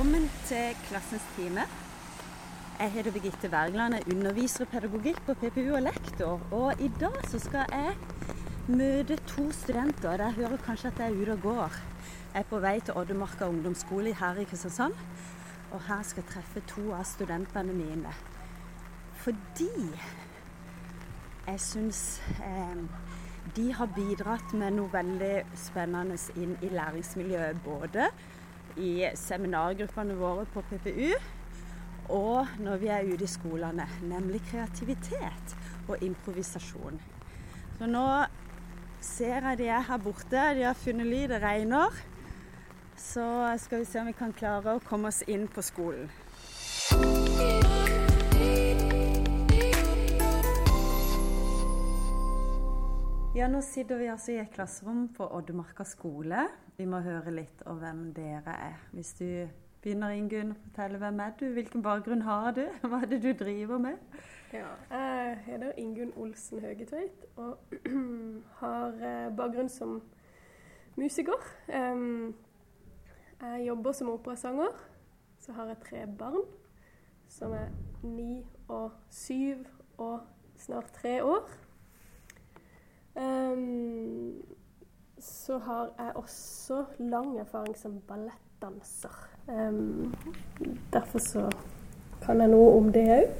Velkommen til Klassens time. Jeg heter Birgitte Wergeland, jeg underviser pedagogikk på PPU og lektor. Og i dag så skal jeg møte to studenter. Dere hører kanskje at jeg er ute og går. Jeg er på vei til Oddemarka ungdomsskole her i Kristiansand. Og her skal jeg treffe to av studentene mine. Fordi jeg syns eh, de har bidratt med noe veldig spennende inn i læringsmiljøet. Både i seminargruppene våre på PPU og når vi er ute i skolene, nemlig kreativitet og improvisasjon. Så nå ser jeg de er her borte. De har funnet ly, det regner. Så skal vi se om vi kan klare å komme oss inn på skolen. Ja, nå sitter vi altså i et klasserom på Oddemarka skole. Vi må høre litt om hvem dere er. Hvis du begynner, Ingunn, fortelle hvem er du? Hvilken bakgrunn har du? Hva er det du driver med? Ja, jeg heter Ingunn Olsen Høgetveit og har eh, bakgrunn som musiker. Jeg jobber som operasanger. Så har jeg tre barn som er ni og syv og snart tre år. Um, så har jeg også lang erfaring som ballettdanser. Um, derfor så kan jeg noe om det òg.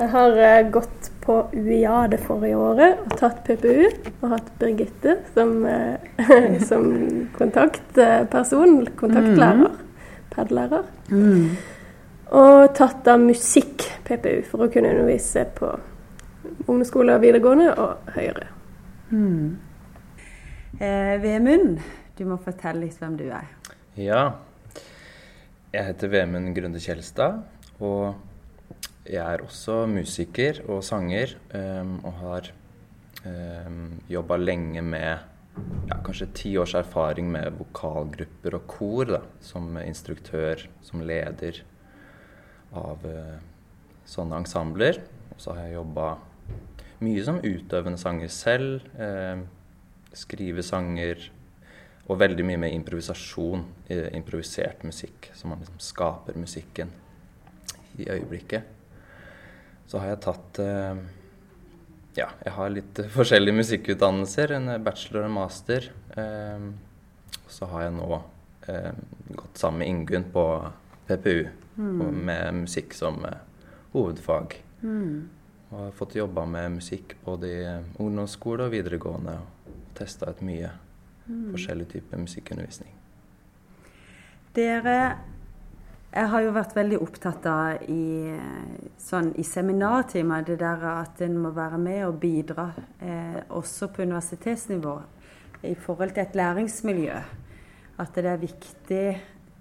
Jeg har uh, gått på UiA det forrige året og tatt PPU. Og hatt Birgitte som, uh, som kontaktperson, kontaktlærer, mm. padlærer. Mm. Og tatt da musikk-PPU for å kunne undervise på ungdomsskole og videregående og høyere. Mm. Eh, Vemund, du må fortelle litt hvem du er. Ja. Jeg heter Vemund Grunde Kjelstad. Og jeg er også musiker og sanger. Um, og har um, ehm, jobba lenge med ja, kanskje ti års erfaring med vokalgrupper og kor. Da, som instruktør, som leder av uh, sånne ensembler. Og så har jeg jobba mye som utøvende sanger selv. Eh, skrive sanger. Og veldig mye med improvisasjon, eh, improvisert musikk. Så man liksom skaper musikken i øyeblikket. Så har jeg tatt eh, Ja, jeg har litt forskjellige musikkutdannelser. En bachelor og en master. Eh, så har jeg nå eh, gått sammen med Ingunn på PPU mm. med musikk som eh, hovedfag. Mm. Og har fått jobba med musikk både i ungdomsskole og videregående. Og testa ut mye mm. forskjellig type musikkundervisning. Dere jeg har jo vært veldig opptatt av i, sånn, i seminartimer det der at en må være med og bidra, eh, også på universitetsnivå, i forhold til et læringsmiljø. At det er viktig,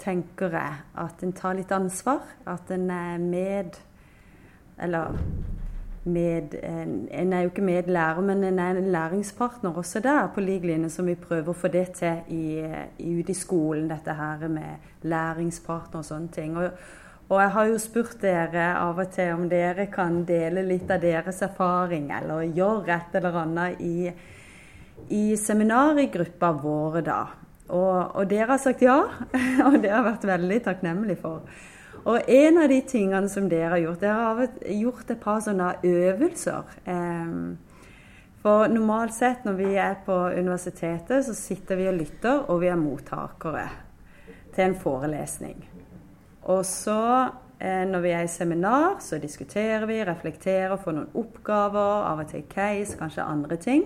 tenker jeg, at en tar litt ansvar. At en er med Eller med En er jo ikke medlærer, men en er en læringspartner også der, på lik linje som vi prøver å få det til i, ute i skolen, dette her med læringspartner og sånne ting. Og, og, jeg har jo spurt dere av og til om dere kan dele litt av deres erfaring, eller gjøre et eller annet i, i seminargruppa våre, da. Og, og dere har sagt ja, og det har jeg vært veldig takknemlig for. Og en av de tingene som dere har gjort, dere har gjort et par sånne øvelser. For normalt sett når vi er på universitetet, så sitter vi og lytter, og vi er mottakere til en forelesning. Og så eh, når vi er i seminar, så diskuterer vi, reflekterer, får noen oppgaver, av og til case, kanskje andre ting.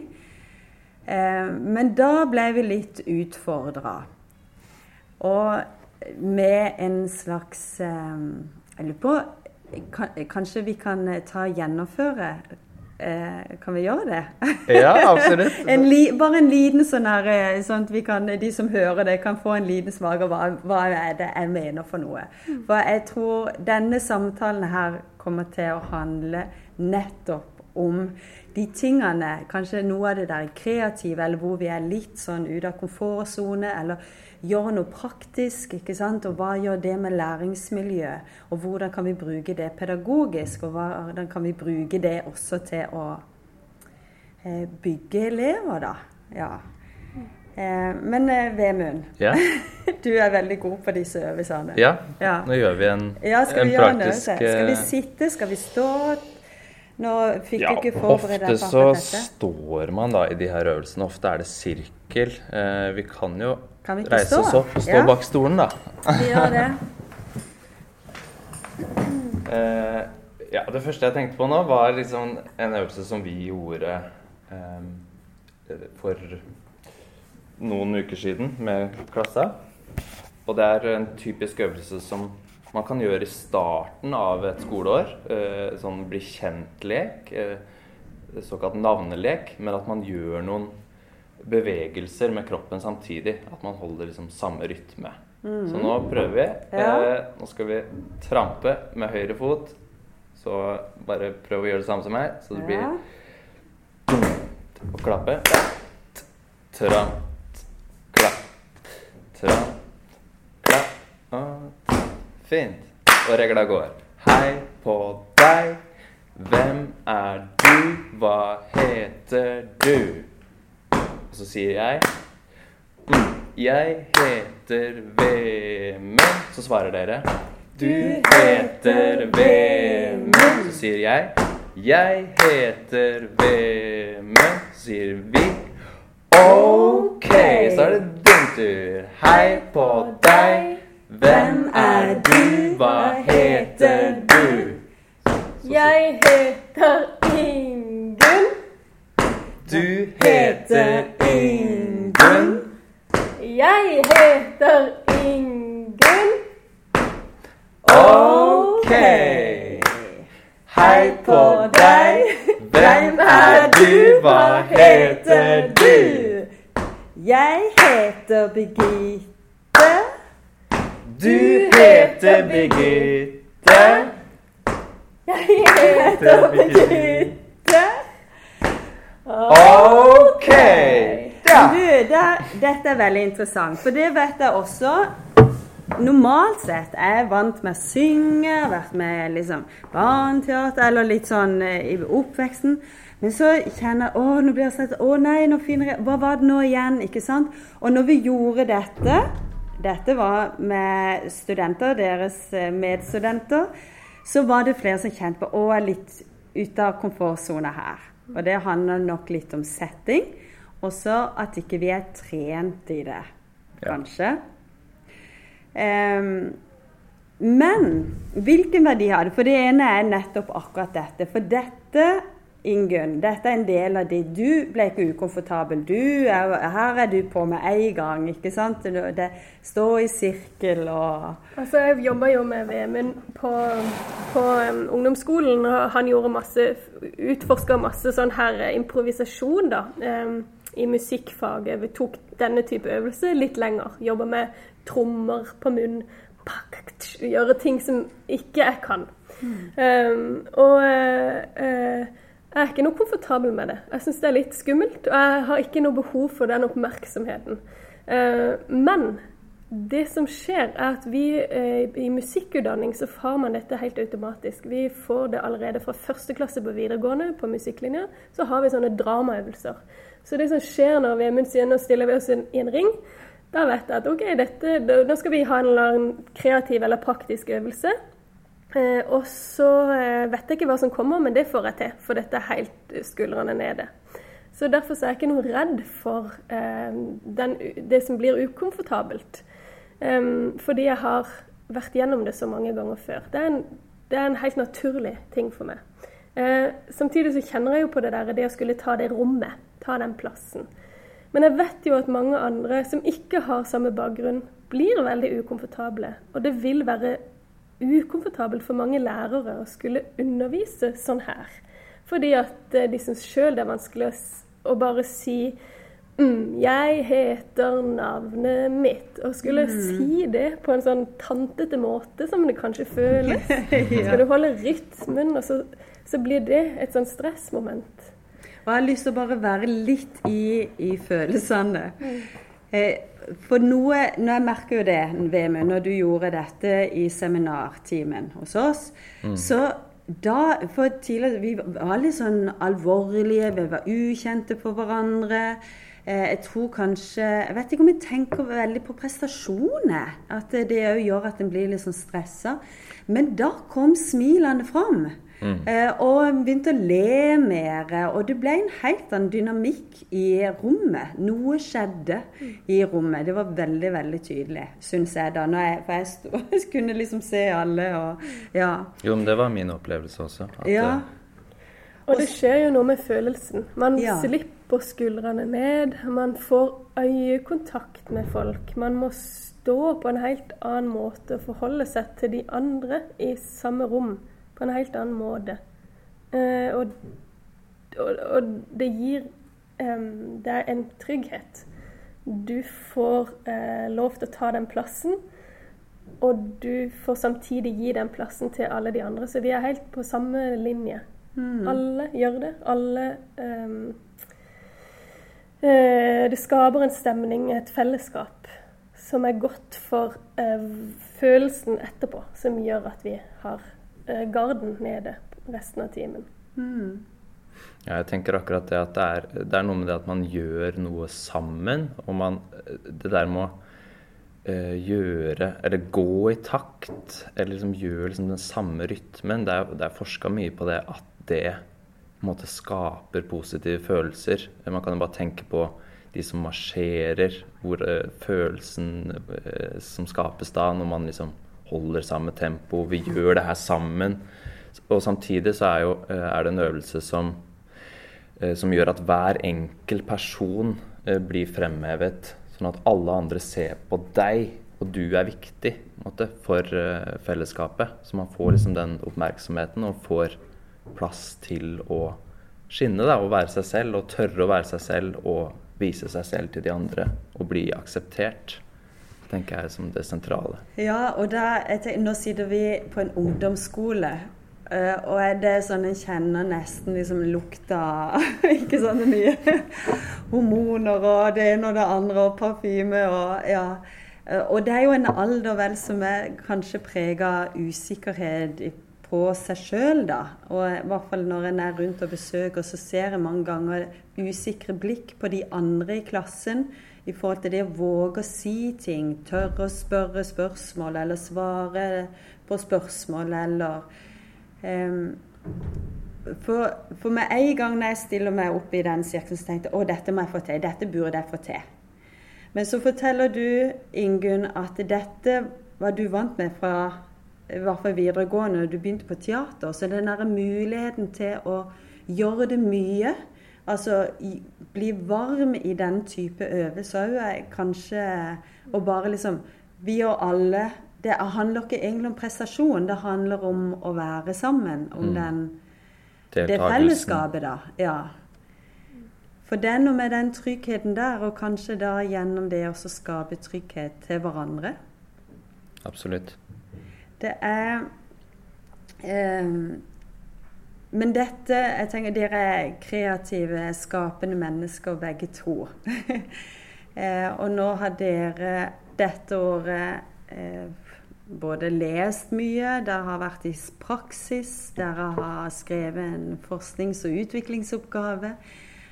Men da ble vi litt utfordra. Og med en slags eh, Jeg lurer på Kanskje vi kan eh, ta gjennomføre eh, Kan vi gjøre det? Ja, absolutt. en li, bare en liten sånn her Sånn at vi kan, de som hører det, kan få en liten smak av hva, hva er det jeg mener for noe. For jeg tror denne samtalen her kommer til å handle nettopp om de tingene, kanskje noe av det der kreative, eller hvor vi er litt sånn ute av komfortsone, eller gjøre noe praktisk. ikke sant? Og hva gjør det med læringsmiljøet? Og hvordan kan vi bruke det pedagogisk? Og hvordan kan vi bruke det også til å eh, bygge elever, da? Ja. Eh, men eh, Vemund, Ja. du er veldig god på disse øvelsene. ja. Ja. Nå gjør vi en, Ja, skal en vi en praktisk øvelse? Skal vi sitte? Skal vi stå? Nå fikk Ja, du ikke forberedt deg på dette. Ofte så står man da i de her øvelsene. Ofte er det sirkel. Vi kan jo Kan vi ikke reise stå? oss opp og stå Ja. bak stolen, da. Vi gjør det. Eh, ja, det første jeg tenkte på nå, var liksom en øvelse som vi gjorde eh, for noen uker siden med klassa. Og det er en typisk øvelse som man kan gjøre i starten av et skoleår. Eh, sånn bli kjent-lek. Eh, såkalt navnelek. Men at man gjør noen bevegelser med kroppen samtidig. At man holder liksom samme rytme. Så nå prøver vi. Ja. Eh, nå skal vi trampe med høyre fot. Så bare prøv å gjøre det samme som meg. Så det blir Ja. og klappe. Tramp, klapp, tramp, klapp. Og fint. Og regla går. Hei på deg. Hvem er du? Hva heter du? Og så sier jeg mm, Jeg heter Vemund. Så svarer dere. Du heter Vemund. Så sier jeg. Jeg heter Vemund. Så sier vi. OK, så er det din tur. Hei på deg. Hvem er du? Hva heter du? Jeg heter Ingunn. Du heter. Jeg heter Ingunn. OK. Hei på deg. Hvem er du? Hva heter du? Jeg heter Birgitte. Du heter Birgitte. Jeg heter Birgitte. OK. Det, dette er veldig interessant, for det vet jeg også. Normalt sett er jeg vant med å synge, vært med liksom barneteater eller litt sånn eh, i oppveksten. Men så kjenner jeg å, nå blir jeg sett, å nei, nå finner jeg Hva var det nå igjen? ikke sant? Og når vi gjorde dette Dette var med studenter, deres eh, medstudenter. Så var det flere som kjente på å, jeg er litt ute av komfortsona her. Og det handler nok litt om setting. Også at ikke vi er trent i det, Ja. kanskje. Ehm, men hvilken verdi har det? For det ene er nettopp akkurat dette. For dette, Ingunn, dette er en del av det. Du ble ikke ukomfortabel. Du er, her er du på med en gang, ikke sant? Det, står stå i sirkel og Altså, jeg jobba jo med Vemund på, på um, ungdomsskolen, og han gjorde masse Utforska masse sånn her eh, improvisasjon, da. Um, I musikkfaget. Vi tok denne type øvelse litt lenger. Jobba med trommer på munn. Gjøre ting som ikke jeg kan. Um, og uh, jeg er ikke noe komfortabel med det. Jeg syns det er litt skummelt, og jeg har ikke noe behov for den oppmerksomheten. Uh, men det som skjer, er at vi eh, i musikkutdanning så får man dette helt automatisk. Vi får det allerede fra første klasse på videregående på musikklinja. Så har vi sånne dramaøvelser. Så det som skjer når Vemund sier nå stiller vi oss i en, ring, da vet jeg at ok, dette, da skal vi ha en eller annen kreativ eller praktisk øvelse. Eh, og så eh, vet jeg ikke hva som kommer, men det får jeg til. For dette er helt eh, skuldrene nede. Så derfor så er jeg ikke noe redd for eh, den, det som blir ukomfortabelt. Em, fordi jeg har vært gjennom det så mange ganger før. Det er en, det er en helt naturlig ting for meg. Eh, samtidig så kjenner jeg jo på det der det å skulle ta det rommet, ta den plassen. Men jeg vet jo at mange andre som ikke har samme bakgrunn, blir veldig ukomfortable. Og det vil være ukomfortabelt for mange lærere å skulle undervise sånn her. Fordi at eh, de syns sjøl det er vanskelig å, bare si mm, 'Jeg heter navnet mitt'. Og skulle si det på en sånn tantete måte som det kanskje føles. ja. skal du holde rytmen, og så, så blir det et sånn stressmoment. Og jeg har lyst til å bare være litt i, i følelsene. Eh, for noe Når jeg merker jo det, Vemund, når du gjorde dette i seminartimen hos oss, så da For tidligere Vi var litt sånn alvorlige, vi var ukjente for hverandre. Eh, jeg tror kanskje Jeg vet ikke om jeg tenker veldig på prestasjoner. At det òg gjør at en blir litt sånn stressa. Men da kom smilene fram. Mm. Eh, og begynte å le mer. Og det ble en helt annen dynamikk i rommet. Noe skjedde i rommet. Det var veldig, veldig tydelig, syns jeg da. Når jeg, for jeg, stod, jeg kunne liksom se alle og ja. Jo, men det var min opplevelse også. ja. Eh, og det skjer jo noe med følelsen. Man ja. slipper skuldrene ned. Man får øyekontakt med folk. Man må stå på en helt annen måte og forholde seg til de andre i samme rom på en helt annen måte. Eh, og, og, og, det gir eh, er en trygghet. Du får eh, lov til å ta den plassen, og du får samtidig gi den plassen til alle de andre. Så vi er helt på samme linje. Mm. Alle gjør det. Alle uh, Det skaper en stemning, et fellesskap, som er godt for følelsen etterpå, som gjør at vi har Eh, garden nede resten av timen. Mm. Ja, jeg tenker akkurat det at det er, det er, noe med det at man gjør noe sammen. Og man, det der med å uh, gjøre Eller gå i takt. Eller liksom gjøre liksom den samme rytmen. Det er, det er forska mye på det at det på en måte skaper positive følelser. Man kan jo bare tenke på de som marsjerer, hvor uh, følelsen uh, som skapes da, når man liksom holder samme tempo, vi gjør det her sammen. Og samtidig så er, jo, eh, er det en øvelse som, eh, som gjør at hver enkelt person eh, blir fremhevet. Sånn at alle andre ser på deg, og du er viktig måte, for fellesskapet. Så man får liksom den oppmerksomheten og får plass til å skinne da, og være seg selv. Og tørre å være seg selv og vise seg selv til de andre og bli akseptert tenker jeg som det sentrale. Ja, og da, tenker, nå sitter vi på en ungdomsskole. Uh, og er det sånn en kjenner nesten liksom lukta Ikke sånn mye hormoner og det ene og det andre og parfyme og ja. Uh, og det er jo en alder vel som er kanskje prega av usikkerhet på seg sjøl, da. Og i hvert fall når en er rundt og besøker, så ser jeg mange ganger usikre blikk på de andre i klassen i forhold til det å våge å si ting, tørre å spørre spørsmål eller svare på spørsmål eller um, for, for, med en gang når jeg stiller meg opp i den sirkelen, så tenkte jeg å, dette må jeg få til. Dette burde jeg få til. Men så forteller du, Ingunn, at dette var du vant med fra i hvert fall videregående, når du begynte på teater. Så den derre muligheten til å gjøre det mye Altså bli varm i den type øvelser òg kanskje å bare liksom Vi og alle Det handler ikke egentlig om prestasjon, det handler om å være sammen. Om mm. den, det fellesskapet, da. Ja. For det er noe med den tryggheten der, og kanskje da gjennom det også skape trygghet til hverandre. Absolutt. Det er eh, men dette Jeg tenker dere er kreative, skapende mennesker begge to. eh, og nå har dere dette året eh, både lest mye, dere har vært i praksis, dere har skrevet en forsknings- og utviklingsoppgave.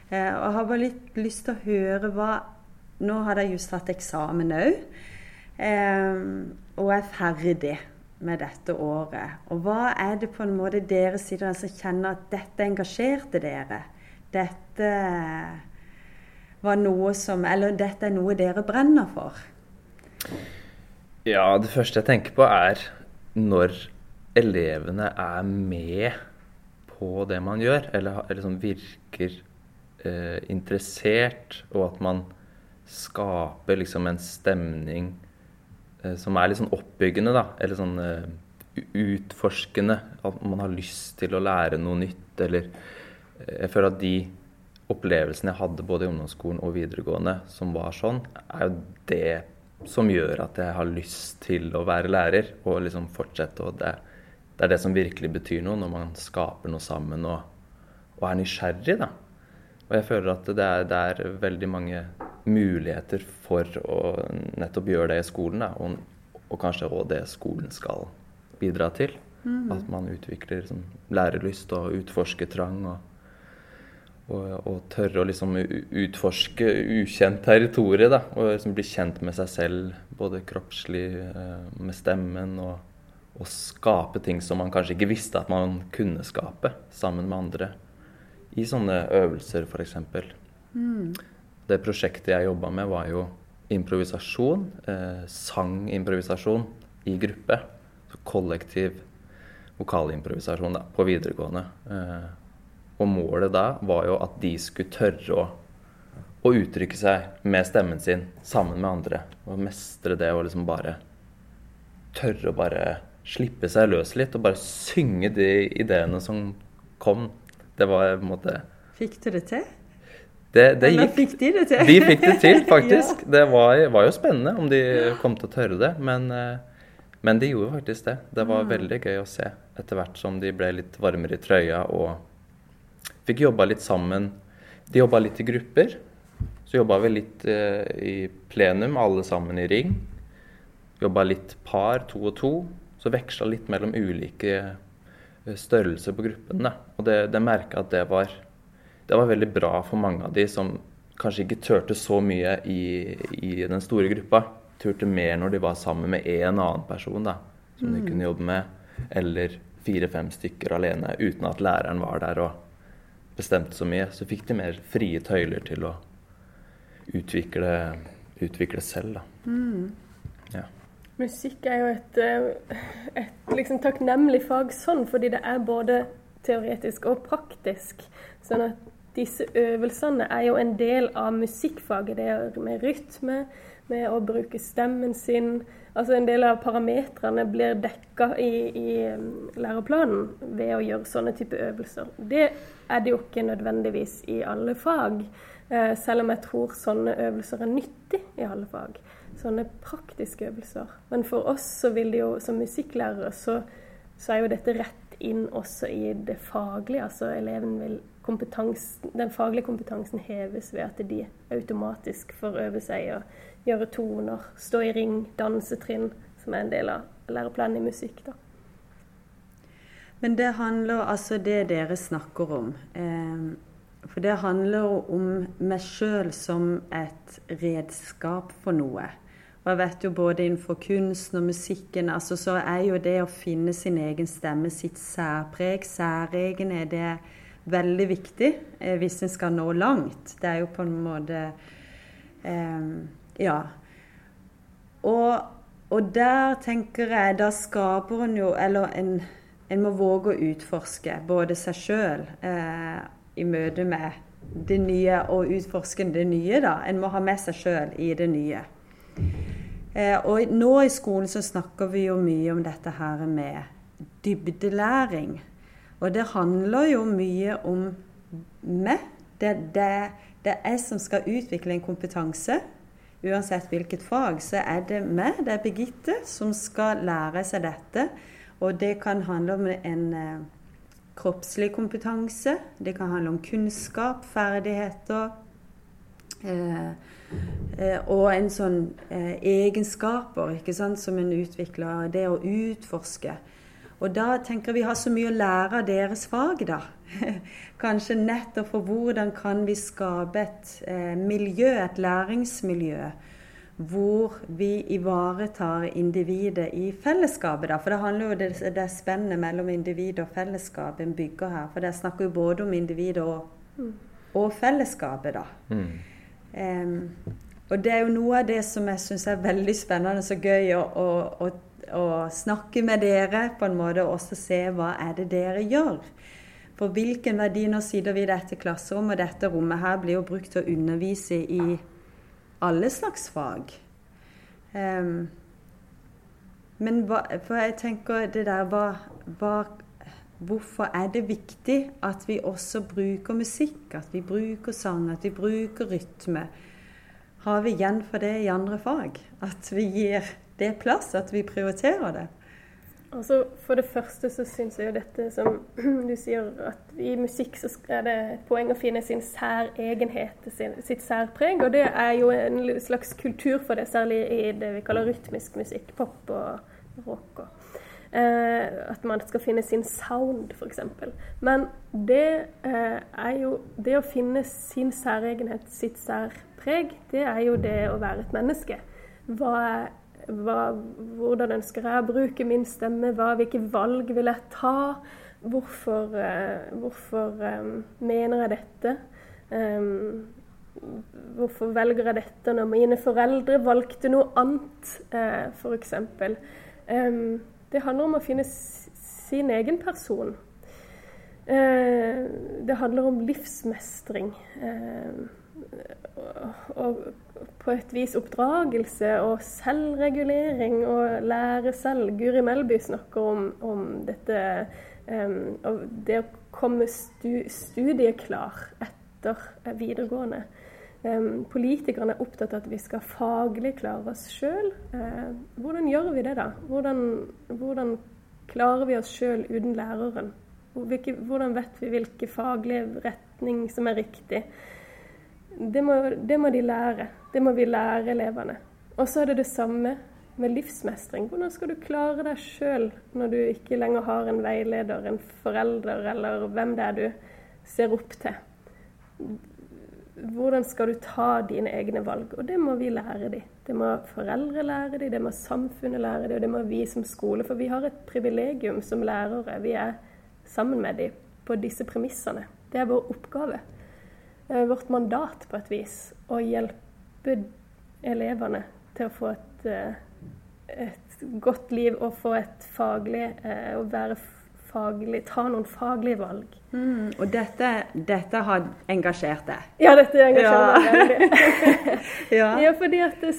Eh, og jeg har bare litt lyst til å høre hva Nå har dere just hatt eksamen òg, eh, og er ferdig med dette året? Og hva er det på en måte dere sitter som kjenner at dette engasjerte dere? Dette var noe som Eller dette er noe dere brenner for? Ja, det første jeg tenker på, er når elevene er med på det man gjør, eller, eller som virker eh, interessert, og at man skaper liksom en stemning som er litt sånn oppbyggende, da. Eller sånn uh, utforskende. At man har lyst til å lære noe nytt. Eller uh, Jeg føler at de opplevelsene jeg hadde både i ungdomsskolen og videregående som var sånn, er jo det som gjør at jeg har lyst til å være lærer og liksom fortsette. Og det, det er det som virkelig betyr noe, når man skaper noe sammen og, og er nysgjerrig, da. Og jeg føler at det er, det er veldig mange muligheter for å nettopp gjøre det i skolen. Da, og, og, kanskje òg det skolen skal bidra til. Mm. At man utvikler liksom, lærelyst og utforskertrang. Og, og, og tørre å liksom utforske ukjent territorium. da, Og liksom bli kjent med seg selv, både kroppslig, eh, med stemmen, og, og, skape ting som man kanskje ikke visste at man kunne skape, sammen med andre. I sånne øvelser, f.eks. Mm. Det prosjektet jeg jobba med, var jo improvisasjon. Eh, sangimprovisasjon i gruppe. Så kollektiv vokalimprovisasjon da, på videregående. Eh, og målet da var jo at de skulle tørre å, å, uttrykke seg med stemmen sin sammen med andre. Og mestre det og liksom bare tørre å bare slippe seg løs litt og bare synge de ideene som kom. Det var på en måte Fikk du det til? Det, det gikk. fikk de det til? De fikk det til, faktisk. ja. Det var, var, jo spennende om de kom til å tørre det. Men, eh, men de gjorde faktisk det. Det var mm. veldig gøy å se etter hvert som de ble litt varmere i trøya og fikk jobba litt sammen. De jobba litt i grupper. Så jobba vi litt eh, i plenum, alle sammen i ring. Jobba litt par, to og to. Så veksla litt mellom ulike eh, størrelser på gruppen. Da. Og det, det merka at det var, det var veldig bra for mange av de som kanskje ikke turte så mye i, i den store gruppa. Turte mer når de var sammen med en annen person da, som mm. de kunne jobbe med. Eller fire-fem stykker alene uten at læreren var der. og bestemte så mye, så fikk de mer frie tøyler til å utvikle, utvikle selv. Da. Mm. Ja. Musikk er jo et, eh, et liksom takknemlig fag sånn, fordi det er både teoretisk og praktisk. Sånn at disse øvelsene er jo en del av musikkfaget. Det er med rytme, med å bruke stemmen sin. Altså En del av parametrene blir dekka i, i um, læreplanen ved å gjøre sånne type øvelser. Det er det jo ikke nødvendigvis i alle fag, eh, selv om jeg tror sånne øvelser er nyttig i alle fag. Sånne praktiske øvelser. Men for oss så vil det jo, som musikklærere, så, så er jo dette rett inn også i det faglige. Altså eleven vil den faglige kompetansen heves ved at de automatisk får øve seg og gjøre toner, stå i ring, dansetrinn, som er en del av læreplanen i musikk. da. Men det handler altså det dere snakker om. Eh, for det handler om meg sjøl som et redskap for noe. Og jeg vet jo både innenfor kunsten og musikken altså så er jo det å finne sin egen stemme, sitt særpreg, særegen, er det veldig viktig eh, hvis en skal nå langt. Det er jo på en måte eh, ja. Og, og, der tenker jeg Da skaper en jo Eller en, en må våge å utforske både seg sjøl eh, i møte med det nye, og utforske det nye, da. En må ha med seg sjøl i det nye. Eh, og nå i skolen så snakker vi jo mye om dette her med dybdelæring. Og det handler jo mye om meg. Det, det, det er jeg som skal utvikle en kompetanse uansett hvilket fag, så er det meg, det er Birgitte, som skal lære seg dette. Og det kan handle om en eh, kroppslig kompetanse, det kan handle om kunnskap, ferdigheter. Eh, eh, og en sånn eh, egenskaper ikke sant, som en utvikler. Det å utforske. Og da tenker vi har så mye å lære av deres fag, da. Kanskje nettopp for hvordan kan vi skape et eh, miljø, et læringsmiljø, hvor vi ivaretar individet i fellesskapet. Da. For det handler jo det, det spennet mellom individ og fellesskap en bygger her. For det snakker jo både om individet og, og fellesskapet, da. Mm. Um, og det er jo noe av det som jeg syns er veldig spennende og så gøy å, å, å å snakke med dere på en måte og også se hva er det dere gjør. For hvilken verdi Nå sitter vi i dette klasserommet, og dette rommet her blir jo brukt til å undervise i alle slags fag. Um, men hva, for jeg tenker det der hva, hva, Hvorfor er det viktig at vi også bruker musikk, at vi bruker sang, at vi bruker rytme? Har vi igjen for det i andre fag? At vi gir det er plass, at vi prioriterer det? Altså, for det første så syns jeg jo dette som du sier, at i musikk så er det et poeng å finne sin særegenhet, sin, sitt særpreg. Og det er jo en slags kultur for det, særlig i det vi kaller rytmisk musikk. Pop og rock. Og. Eh, at man skal finne sin sound, f.eks. Men det eh, er jo Det å finne sin særegenhet, sitt særpreg, det er jo det å være et menneske. Hva er hva, hvordan ønsker jeg å bruke min stemme? Hva, hvilke valg vil jeg ta? Hvorfor, uh, hvorfor um, mener jeg dette? Um, hvorfor velger jeg dette når mine foreldre valgte noe annet, uh, f.eks.? Det handler om å finne sin egen person. Det handler om livsmestring. Uh, og, på et vis oppdragelse og selvregulering og lære selv. Guri Melby snakker om, om dette um, det å komme stu, studieklar etter videregående. Um, politikerne er opptatt av at vi skal faglig klare oss sjøl. Uh, hvordan gjør vi det, da? Hvordan, hvordan klarer vi oss sjøl uten læreren? Hvilke, hvordan vet vi hvilken faglig retning som er riktig? Det må, det må, de lære. Det må vi lære elevene. Og så er det det samme med livsmestring. Hvordan skal du klare deg sjøl når du ikke lenger har en veileder, en forelder eller hvem det er du ser opp til? Hvordan skal du ta dine egne valg? Og det må vi lære dem. Det må foreldre lære dem, det må samfunnet lære dem, og det må vi som skole. For vi har et privilegium som lærere. Vi er sammen med dem på disse premissene. Det er vår oppgave. Eh, vårt mandat på et vis å hjelpe elevene til å få et, eh, et godt liv og få et faglig eh, Å være faglig, ta noen faglige valg. Mm, og dette, dette, har engasjert deg? Ja, dette engasjerer meg veldig. ja. ja. fordi det,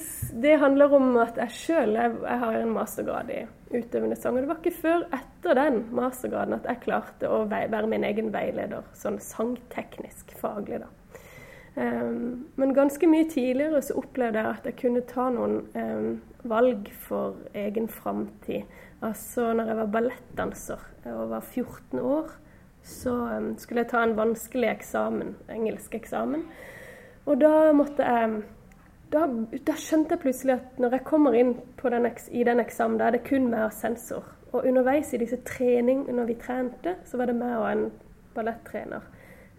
det, handler om at jeg sjøl jeg, jeg, har en mastergrad i utøvende sang. Og det var ikke før etter den mastergraden at jeg klarte å være min egen veileder, sånn sangteknisk faglig, da. Um, men ganske mye tidligere så opplevde jeg at jeg kunne ta noen um, valg for egen framtid. Altså når jeg var ballettdanser og var 14 år, så um, skulle jeg ta en vanskelig eksamen, engelsk eksamen. Og da måtte jeg da, da, skjønte jeg plutselig at når jeg kommer inn den, i den eksamen, da er det kun meg og sensor. Og underveis i disse trening, når vi trente, så var det meg og en ballettrener.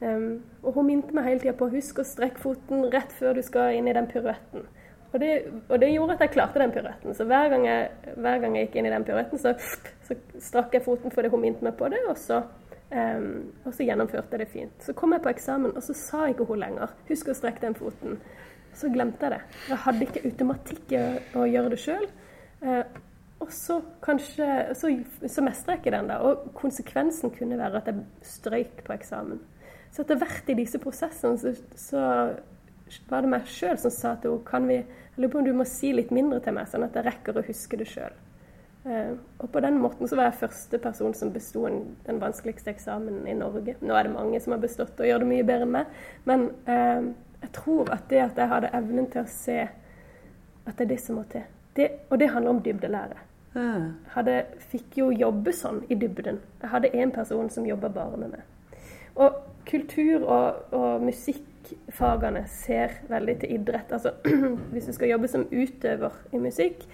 Um, og hun minte meg hele tida på husk å strekke foten rett før du skal inn i den piruetten. Og det, og det, gjorde at jeg klarte den piruetten. Så hver gang jeg, hver gang jeg gikk inn i den piruetten, så, så, strakk jeg foten fordi hun minte meg på det, og så, um, og så, gjennomførte jeg det fint. Så kom jeg på eksamen, og så sa ikke hun lenger 'husk å strekke den foten'. Så glemte jeg det. Jeg hadde ikke automatikk i å, gjøre det sjøl. Uh, og så kanskje Så, så mestrer jeg ikke den, da. Og konsekvensen kunne være at jeg strøyk på eksamen. Så etter hvert i disse prosessene så, så var det meg sjøl som sa til henne kan vi, jeg lurer på om du må si litt mindre til meg, sånn at jeg rekker å huske det sjøl. Uh, og på den måten så var jeg første person som besto den vanskeligste eksamen i Norge. Nå er det mange som har bestått og gjør det mye bedre enn meg, men uh, jeg tror at det at jeg hadde evnen til å se at det er det som må til, det, og det handler om dybdelære. Jeg hadde, fikk jo jobbe sånn i dybden. Jeg hadde én person som jobba bare med meg. Og kultur- og, og musikkfagene ser veldig til idrett. Altså hvis du skal jobbe som utøver i musikk,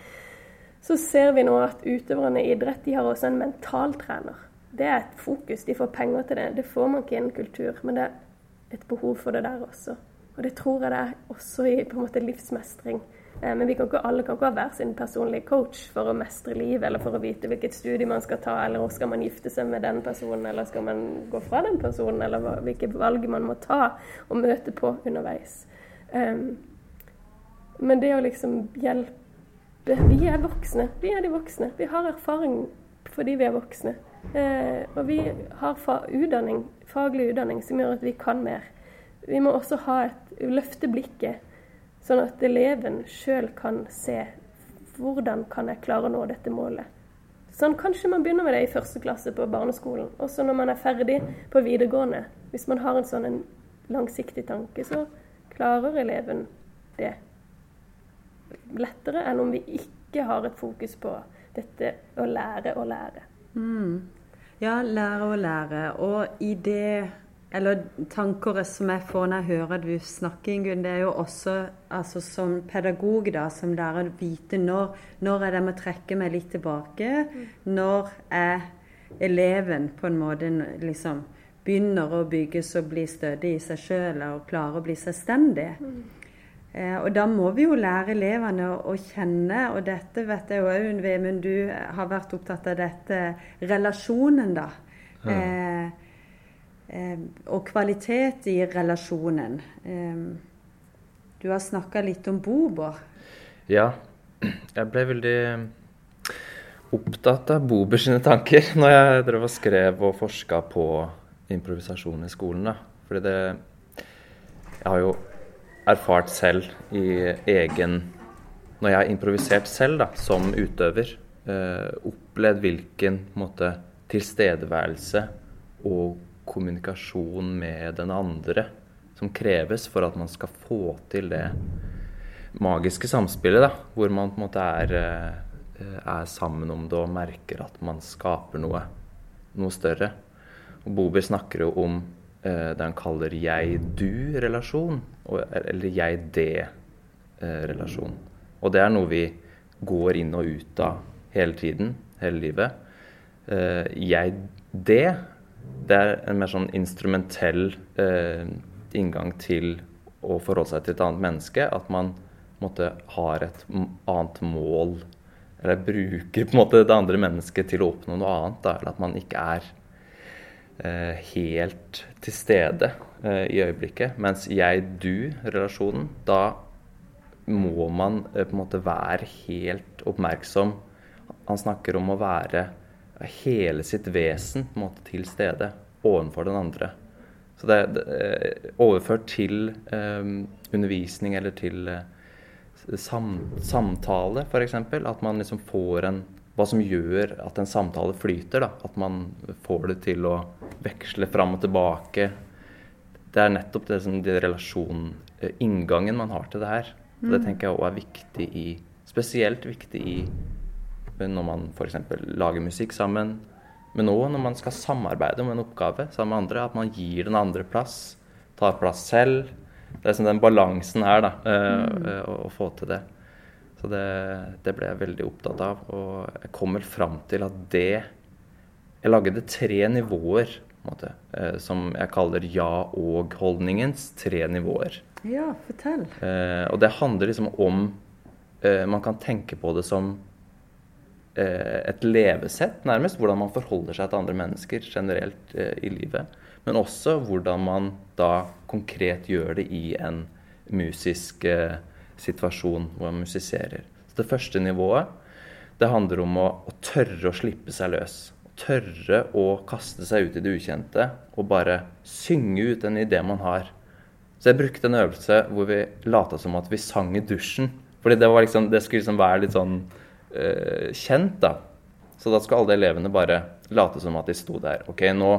så ser vi nå at utøverne i idrett de har også en mentaltrener. Det er et fokus. De får penger til det. Det får man ikke innen kultur, men det er et behov for det der også. Og det tror jeg det er også i på en måte livsmestring. Eh, men vi kan ikke, alle kan ikke ha hver sin personlige coach for å mestre livet, eller for å vite hvilket studie man skal ta, eller skal man gifte seg med den personen, eller skal man gå fra den personen, eller hvilke valg man må ta og møte på underveis. Um, men det å liksom hjelpe Vi er voksne. Vi er de voksne. Vi har erfaring fordi vi er voksne. Uh, og vi har utdanning, faglig utdanning som gjør at vi kan mer. Vi må også ha et løfte blikket Sånn at eleven sjøl kan se hvordan kan jeg klare å nå dette målet. Sånn Kanskje man begynner med det i første klasse på barneskolen. Også når man er ferdig på videregående. Hvis man har en sånn en langsiktig tanke, så klarer eleven det lettere enn om vi ikke har et fokus på dette å lære å lære. Mm. Ja, lære å lære. Og i det eller tanker som jeg får når jeg hører du snakke, Ingunn, det er jo også altså som pedagog da, som lærer å vite når, når er det jeg må trekke meg litt tilbake. Når er eleven på en måte liksom begynner å bygges og bli stødig i seg sjøl og klarer å bli selvstendig. Eh, og da må vi jo lære elevene å, å kjenne, og dette vet jeg jo òg, Vemund, du har vært opptatt av dette, relasjonen, da. Ja. Eh, og kvalitet i relasjonen. Eh, du har snakka litt om Bober. Ja. Jeg ble veldig opptatt av Bober sine tanker når jeg drev og skrev og forska på improvisasjon i skolen. Da. Fordi det Jeg har jo erfart selv i egen Når jeg har improvisert selv da, som utøver, eh, opplevd hvilken måte, tilstedeværelse og kommunikasjon med den andre som kreves for at man skal få til det magiske samspillet, da, hvor man på en måte er, eh, er sammen om det og merker at man skaper noe, noe større. Og Bober snakker jo om eh, det han kaller jeg-du-relasjon, eller jeg-det-relasjon. Og det er noe vi går inn og ut av hele tiden, hele livet. Eh, jeg-det, det er en mer sånn instrumentell eh, inngang til å forholde seg til et annet menneske. At man måtte, har et annet mål, eller bruker på en måte det andre mennesket til å oppnå noe annet. Da, eller at man ikke er Eh, helt til stede eh, i øyeblikket. Mens jeg-du-relasjonen, da må man eh, på en måte være helt oppmerksom. Han snakker om å være hele sitt vesen på en måte til stede ovenfor den andre. Så det er overført til um, undervisning eller til uh, sam samtale, f.eks. At man liksom får en hva som gjør at en samtale flyter. Da. At man får det til å veksle fram og tilbake. Det er nettopp det som det relasjonen, eh, inngangen man har til det her. Mm. Det tenker jeg òg er viktig i Spesielt viktig i når man f.eks. lager musikk sammen. Men òg når man skal samarbeide om en oppgave sammen med andre. At man gir den andre plass. Tar plass selv. Det er sånn den balansen her, da. Eh, mm. å, å få til det. Så det, det, ble jeg veldig opptatt av. Og jeg kom vel fram til at det Jeg lagde tre nivåer, måte, eh, som jeg kaller ja-og-holdningens tre nivåer. Ja, fortell. Eh, og det handler liksom om eh, Man kan tenke på det som eh, et levesett, nærmest. Hvordan man forholder seg til andre mennesker generelt eh, i livet. Men også hvordan man da konkret gjør det i en musisk eh, situasjon hvor man musiserer. Så det første nivået det handler om å, å, tørre å slippe seg løs. Tørre å kaste seg ut i det ukjente og bare synge ut en idé man har. Så jeg brukte en øvelse hvor vi lata som at vi sang i dusjen. Fordi det, liksom, det skulle liksom være litt sånn uh, kjent, da. Så da skal alle elevene bare late som at de sto der. Ok, nå,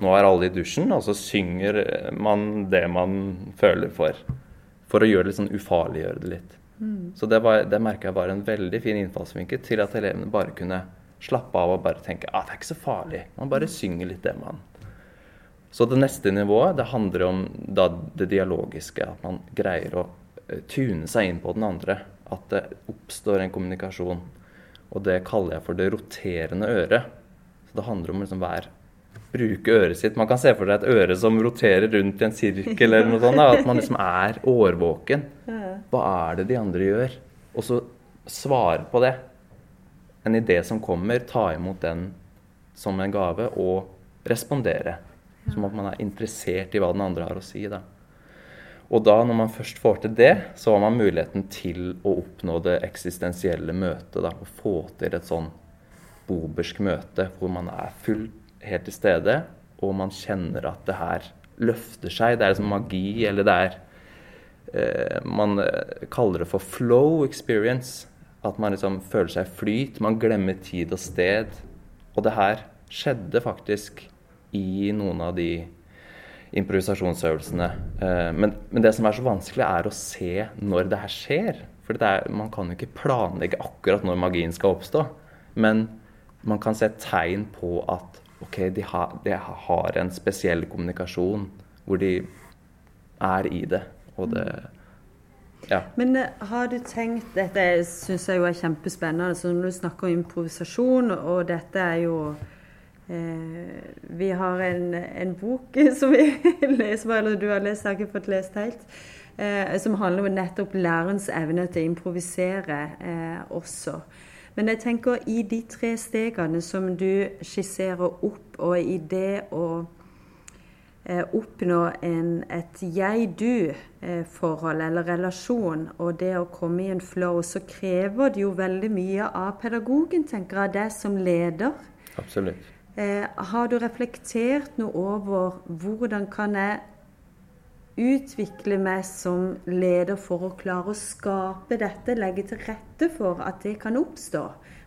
nå er alle i dusjen, og så synger man det man føler for for å gjøre det litt sånn ufarliggjøre det litt. Mm. Så det, var, det merka jeg var en veldig fin innfallsvinkel til at elevene bare kunne slappe av og bare tenke ah, det er ikke så farlig. Man bare synger litt det man Så det neste nivået det handler om da, det dialogiske. At man greier å uh, tune seg inn på den andre. At det oppstår en kommunikasjon. Og det kaller jeg for det roterende øret. Så det handler om liksom hver bruke øret sitt. Man kan se for seg et øre som roterer rundt i en sirkel, eller noe sånt. At man liksom er årvåken. Hva er det de andre gjør? Og så svare på det. En idé som kommer, ta imot den som en gave, og respondere. Som at man er interessert i hva den andre har å si. da. Og da, når man først får til det, så har man muligheten til å oppnå det eksistensielle møtet. da, Og få til et sånn bobersk møte hvor man er fullt helt til stede, og man kjenner at det her løfter seg. Det er liksom magi, eller det er eh, Man eh, kaller det for flow experience. At man liksom føler seg flyt. Man glemmer tid og sted. Og det her skjedde faktisk i noen av de improvisasjonsøvelsene. Eh, men, men, det som er så vanskelig, er å se når det her skjer. For man kan jo ikke planlegge akkurat når magien skal oppstå. Men man kan se tegn på at OK, de, ha, de har en spesiell kommunikasjon hvor de er i det. Og det ja. Men eh, har du tenkt Dette syns jeg jo er kjempespennende. Så når du snakker om improvisasjon, og dette er jo Vi har en, en, bok som vi leser, eller du har lest, jeg har ikke fått lest helt. Eh, som handler om nettopp lærerens evne til å improvisere eh, også. Men jeg tenker i de tre stegene som du skisserer opp, og i det å Eh, oppnå en, et jeg-du-forhold eller relasjon, og det å komme i en flow, så krever det jo veldig mye av pedagogen, tenker jeg, deg som leder. Absolutt. Eh, har du reflektert noe over hvordan kan jeg utvikle meg som leder for å klare å skape dette, legge til rette for at det kan oppstå?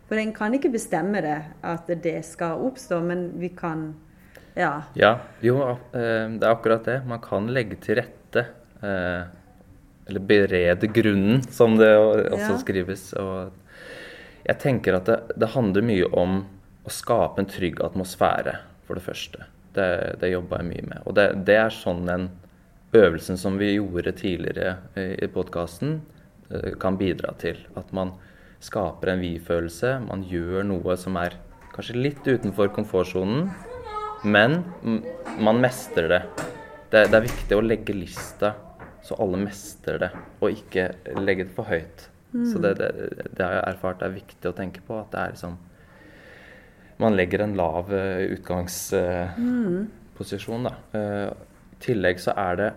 For en kan ikke bestemme det, at det skal oppstå, men vi kan ja. ja. Jo, eh, det er akkurat det. Man kan legge til rette. Eh, eller berede grunnen, som det også ja. skrives. Og jeg tenker at det, det, handler mye om å skape en trygg atmosfære, for det første. Det, det jobber jeg mye med. Og det, det er sånn en øvelsen som vi gjorde tidligere i podkasten, eh, kan bidra til. At man skaper en vi-følelse. Man gjør noe som er kanskje litt utenfor komfortsonen, men man mestrer det. det. det. er viktig å legge lista så alle mestrer det, og ikke legge det for høyt. Mm. Så det, det, det, har jeg erfart er viktig å tenke på. At det er liksom Man legger en lav uh, utgangsposisjon, da. Uh, I tillegg så er det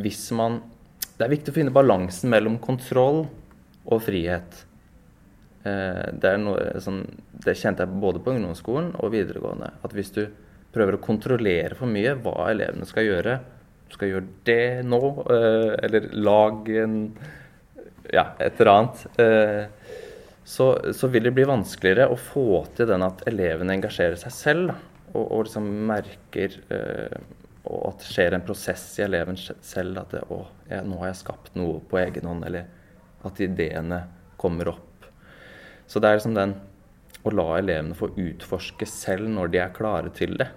hvis man Det er viktig å finne balansen mellom kontroll og frihet. Det, noe, sånn, det kjente jeg både på ungdomsskolen og videregående. At hvis du prøver å kontrollere for mye hva elevene skal gjøre. Du skal gjøre det nå, eh, eller lage en Ja, et eller annet. Så, så, vil det bli vanskeligere å få til den at elevene engasjerer seg selv. Og, og liksom merker eh, og at det skjer en prosess i eleven selv. At det, å, jeg, nå har jeg skapt noe på egen hånd. Eller at ideene kommer opp. Så det er liksom den å la elevene få utforske selv når de er klare til det.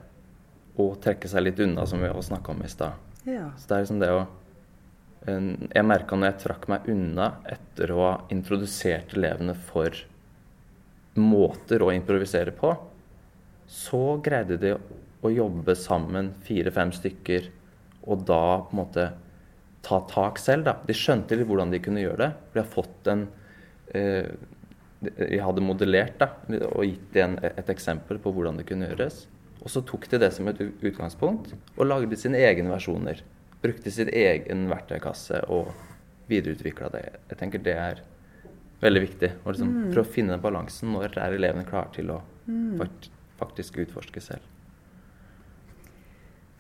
Og trekke seg litt unna, som vi har snakka om i stad. Ja. Så det er liksom det å Jeg merka når jeg trakk meg unna etter å ha introdusert elevene for måter å improvisere på, så greide de å jobbe sammen, fire-fem stykker, og da på en måte ta tak selv. da. De skjønte litt hvordan de kunne gjøre det. De har fått en eh, jeg hadde modellert da, og gitt dem et eksempel på hvordan det kunne gjøres. Og så tok de det som et utgangspunkt og lagde sine egne versjoner. Brukte sin egen verktøykasse og videreutvikla det. Jeg tenker det er veldig viktig. Å liksom mm. prøve å finne den balansen. Når er elevene klare til å mm. faktisk utforske selv?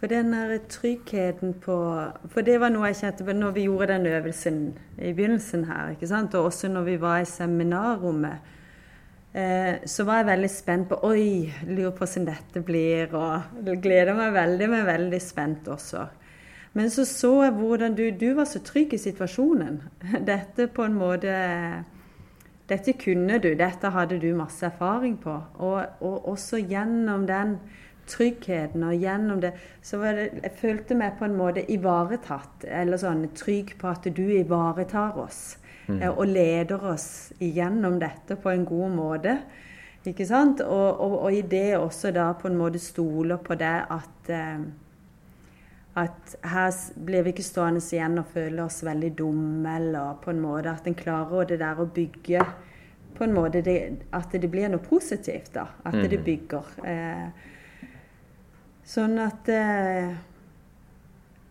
For den der tryggheten på For det var noe jeg kjente på når vi gjorde den øvelsen i begynnelsen her. ikke sant? Og også når vi var i seminarrommet. Eh, så var jeg veldig spent på Oi, lurer på hvordan dette blir. Og gleder meg veldig, men veldig spent også. Men så så jeg hvordan du, du var så trygg i situasjonen. Dette på en måte Dette kunne du, dette hadde du masse erfaring på. Og, og også gjennom den tryggheten og gjennom det Så det, jeg følte meg på en måte ivaretatt. Eller sånn trygg på at du ivaretar oss. Mm. Eh, og leder oss igjennom dette på en god måte. Ikke sant? Og, og, og, i det også da på en måte stoler på det at eh, at her blir vi ikke stående igjen og føle oss veldig dumme, eller på en måte at en klarer det der å bygge på en måte det, At det blir noe positivt, da. At mm. det bygger. Eh, Sånn at eh,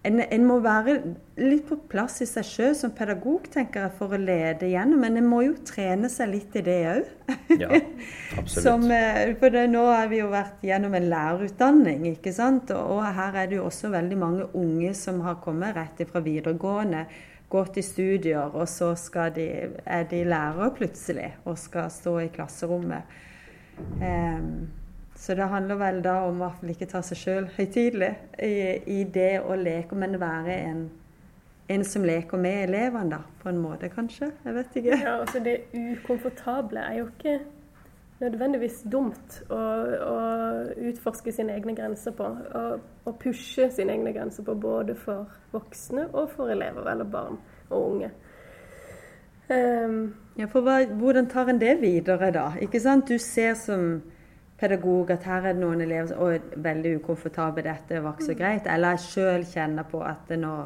en, en, må være litt på plass i seg sjøl som pedagog, tenker jeg, for å lede gjennom. Men en må jo trene seg litt i det òg. Ja, absolutt. Eh, for det, nå har vi jo vært gjennom en lærerutdanning, ikke sant. Og, og her er det jo også veldig mange unge som har kommet rett fra videregående, gått i studier, og så de, er de lærere plutselig og skal stå i klasserommet. Um, så det handler vel da om å ikke ta seg sjøl høytidelig i, i, det å leke, men være en, en som leker med elevene, da, på en måte, kanskje. Jeg vet ikke. Ja, altså Det ukomfortable er jo ikke nødvendigvis dumt å, å, utforske sine egne grenser på. Og, og, pushe sine egne grenser på både for voksne og for elever, eller barn og unge. Um, ja, for hva, Hvordan tar en det videre, da? Ikke sant? Du ser som pedagog at her er det noen elever som er veldig ukomfortable, dette var ikke så greit. Eller jeg sjøl kjenner på at det nå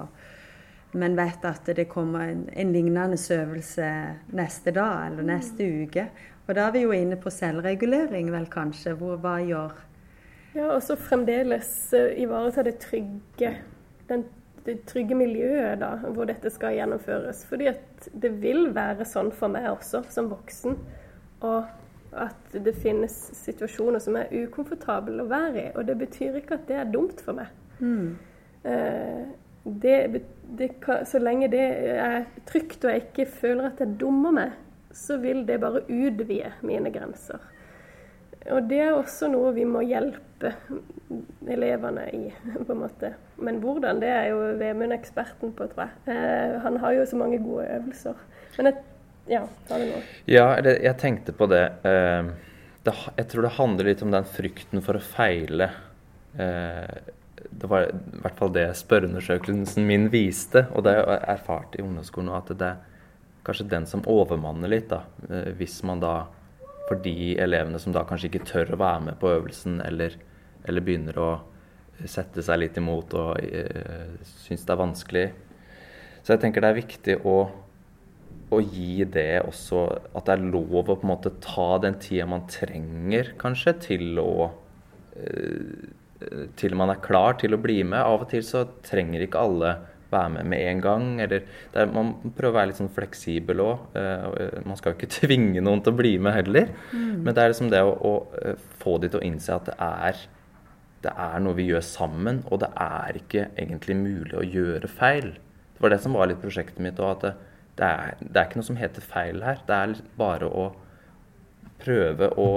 Men vet at det kommer en, en lignende øvelse neste dag eller neste uke. Og da er vi jo inne på selvregulering, vel kanskje. Hvor, hva gjør Ja, og så fremdeles uh, ivareta det trygge. Den, det trygge miljøet da, hvor dette skal gjennomføres. Fordi at det vil være sånn for meg også, som voksen. Og at det finnes situasjoner som er ukomfortable å være i. Og det betyr ikke at det er dumt for meg. Mm. Uh, det, det så lenge det er trygt og jeg ikke føler at jeg dummer meg, så vil det bare utvide mine grenser. Og det er også noe vi må hjelpe elevene i, på en måte. Men hvordan, det er jo Vemund eksperten på, tror jeg. Eh, han har jo så mange gode øvelser. Men jeg, ja, ta det nå. Ja, jeg tenkte på det. Eh, det. Jeg tror det handler litt om den frykten for å feile. Eh, det var i hvert fall det spørreundersøkelsen min viste, og det jeg erfart i ungdomsskolen at det er kanskje den som overmanner litt, da. Eh, hvis man da For de elevene som da kanskje ikke tør å være med på øvelsen, eller, eller begynner å sette seg litt imot og uh, syns det er vanskelig. Så jeg tenker det er viktig å, å gi det også At det er lov å på en måte ta den tida man trenger, kanskje, til å uh, Til man er klar til å bli med. Av og til så trenger ikke alle være med med en gang. Eller er, man prøver å være litt sånn fleksibel òg. Uh, eh, man skal jo ikke tvinge noen til å bli med heller. Mm. Men det er liksom det å, å, eh, få de til å innse at det er, det er noe vi gjør sammen, og det er ikke egentlig mulig å gjøre feil. Det var det som var litt prosjektet mitt òg. At det, det, er, det, er, ikke noe som heter feil her. Det er bare å prøve å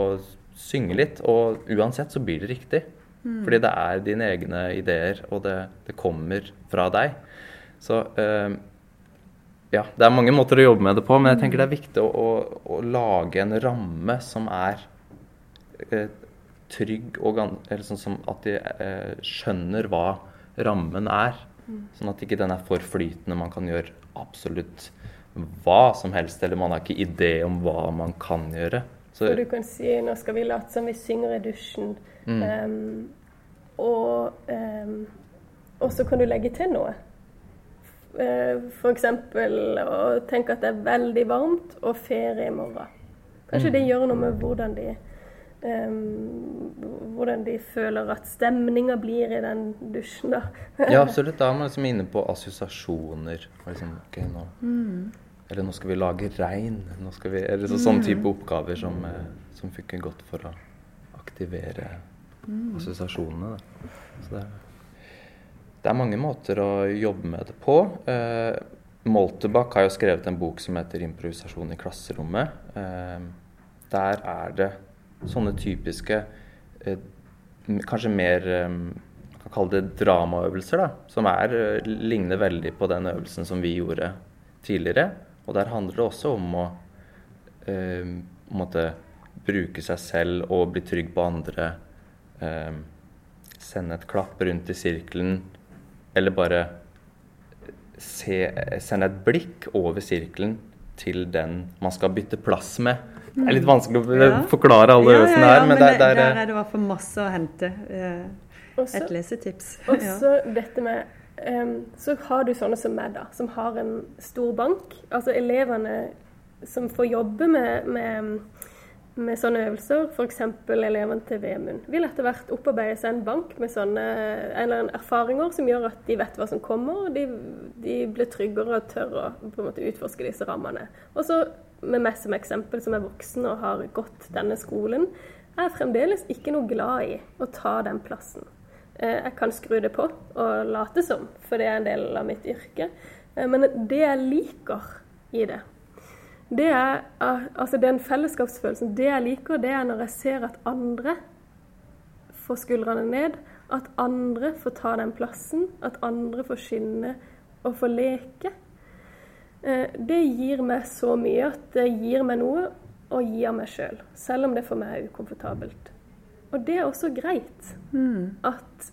synge litt, og uansett så blir det riktig. Mm. Fordi det er dine egne ideer, og det, det kommer fra deg. Så øh, ja, det er mange måter å jobbe med det på, men jeg tenker det er viktig å, å, å lage en ramme som er øh, trygg, og eller sånn som at de øh, skjønner hva rammen er. Mm. Sånn at ikke den er for flytende. Man kan gjøre absolutt hva som helst, eller man har ikke idé om hva man kan gjøre. Så, og du kan si 'nå skal vi late som vi synger i dusjen'. Mm. Um, og, um, og, så kan du legge til noe. Uh, eh, F.eks. å tenke at det er veldig varmt og ferie i morgen. Kanskje mm. det gjør noe med hvordan de Um, hvordan de føler at stemninga blir i den dusjen. da. ja, absolutt. Da er man liksom inne på assosiasjoner. Liksom, okay, nå, mm. Eller nå skal vi lage regn. Nå skal vi, eller så, sånn type mm. oppgaver som, eh, som funker godt for å aktivere mm. assosiasjonene. Så det, det, er mange måter å jobbe med det på. Eh, Moltebakk har jo skrevet en bok som heter 'Improvisasjon i klasserommet'. Eh, der er det sånne typiske eh, Kanskje mer eh, man kan kalle det dramaøvelser, da, som er, eh, ligner veldig på den øvelsen som vi gjorde tidligere. Og der handler det også om å måtte bruke seg selv og bli trygg på andre eh, sende et klapp rundt i sirkelen, eller bare se, sende et blikk over sirkelen til den man skal bytte plass med. Det er litt vanskelig å ja. forklare alle ja, øvelsene her, men, men der, der, der, er det i hvert fall masse å hente. Eh, også, et lesetips. Også dette med um, Så har du sånne som meg, da, som har en stor bank. Altså elevene som får jobbe med, med med sånne øvelser, f.eks. elevene til Vemund, vil etter hvert opparbeide seg en bank med sånne eller erfaringer som gjør at de vet hva som kommer, og de, de blir tryggere og tør å på en måte utforske disse rammene. Og så med meg som eksempel, som er voksen og har gått denne skolen, er jeg fremdeles ikke noe glad i å ta den plassen. Eh, jeg kan skru det på og late som, for det er en del av mitt yrke. Eh, men det jeg liker i det, det er altså den fellesskapsfølelsen. Det jeg liker, det er når jeg ser at andre får skuldrene ned. At andre får ta den plassen. At andre får skinne og får leke. Eh, det gir meg så mye at det gir meg noe. å gi av meg sjøl, selv, selv om det for meg er ukomfortabelt. Og det er også greit. Mm. At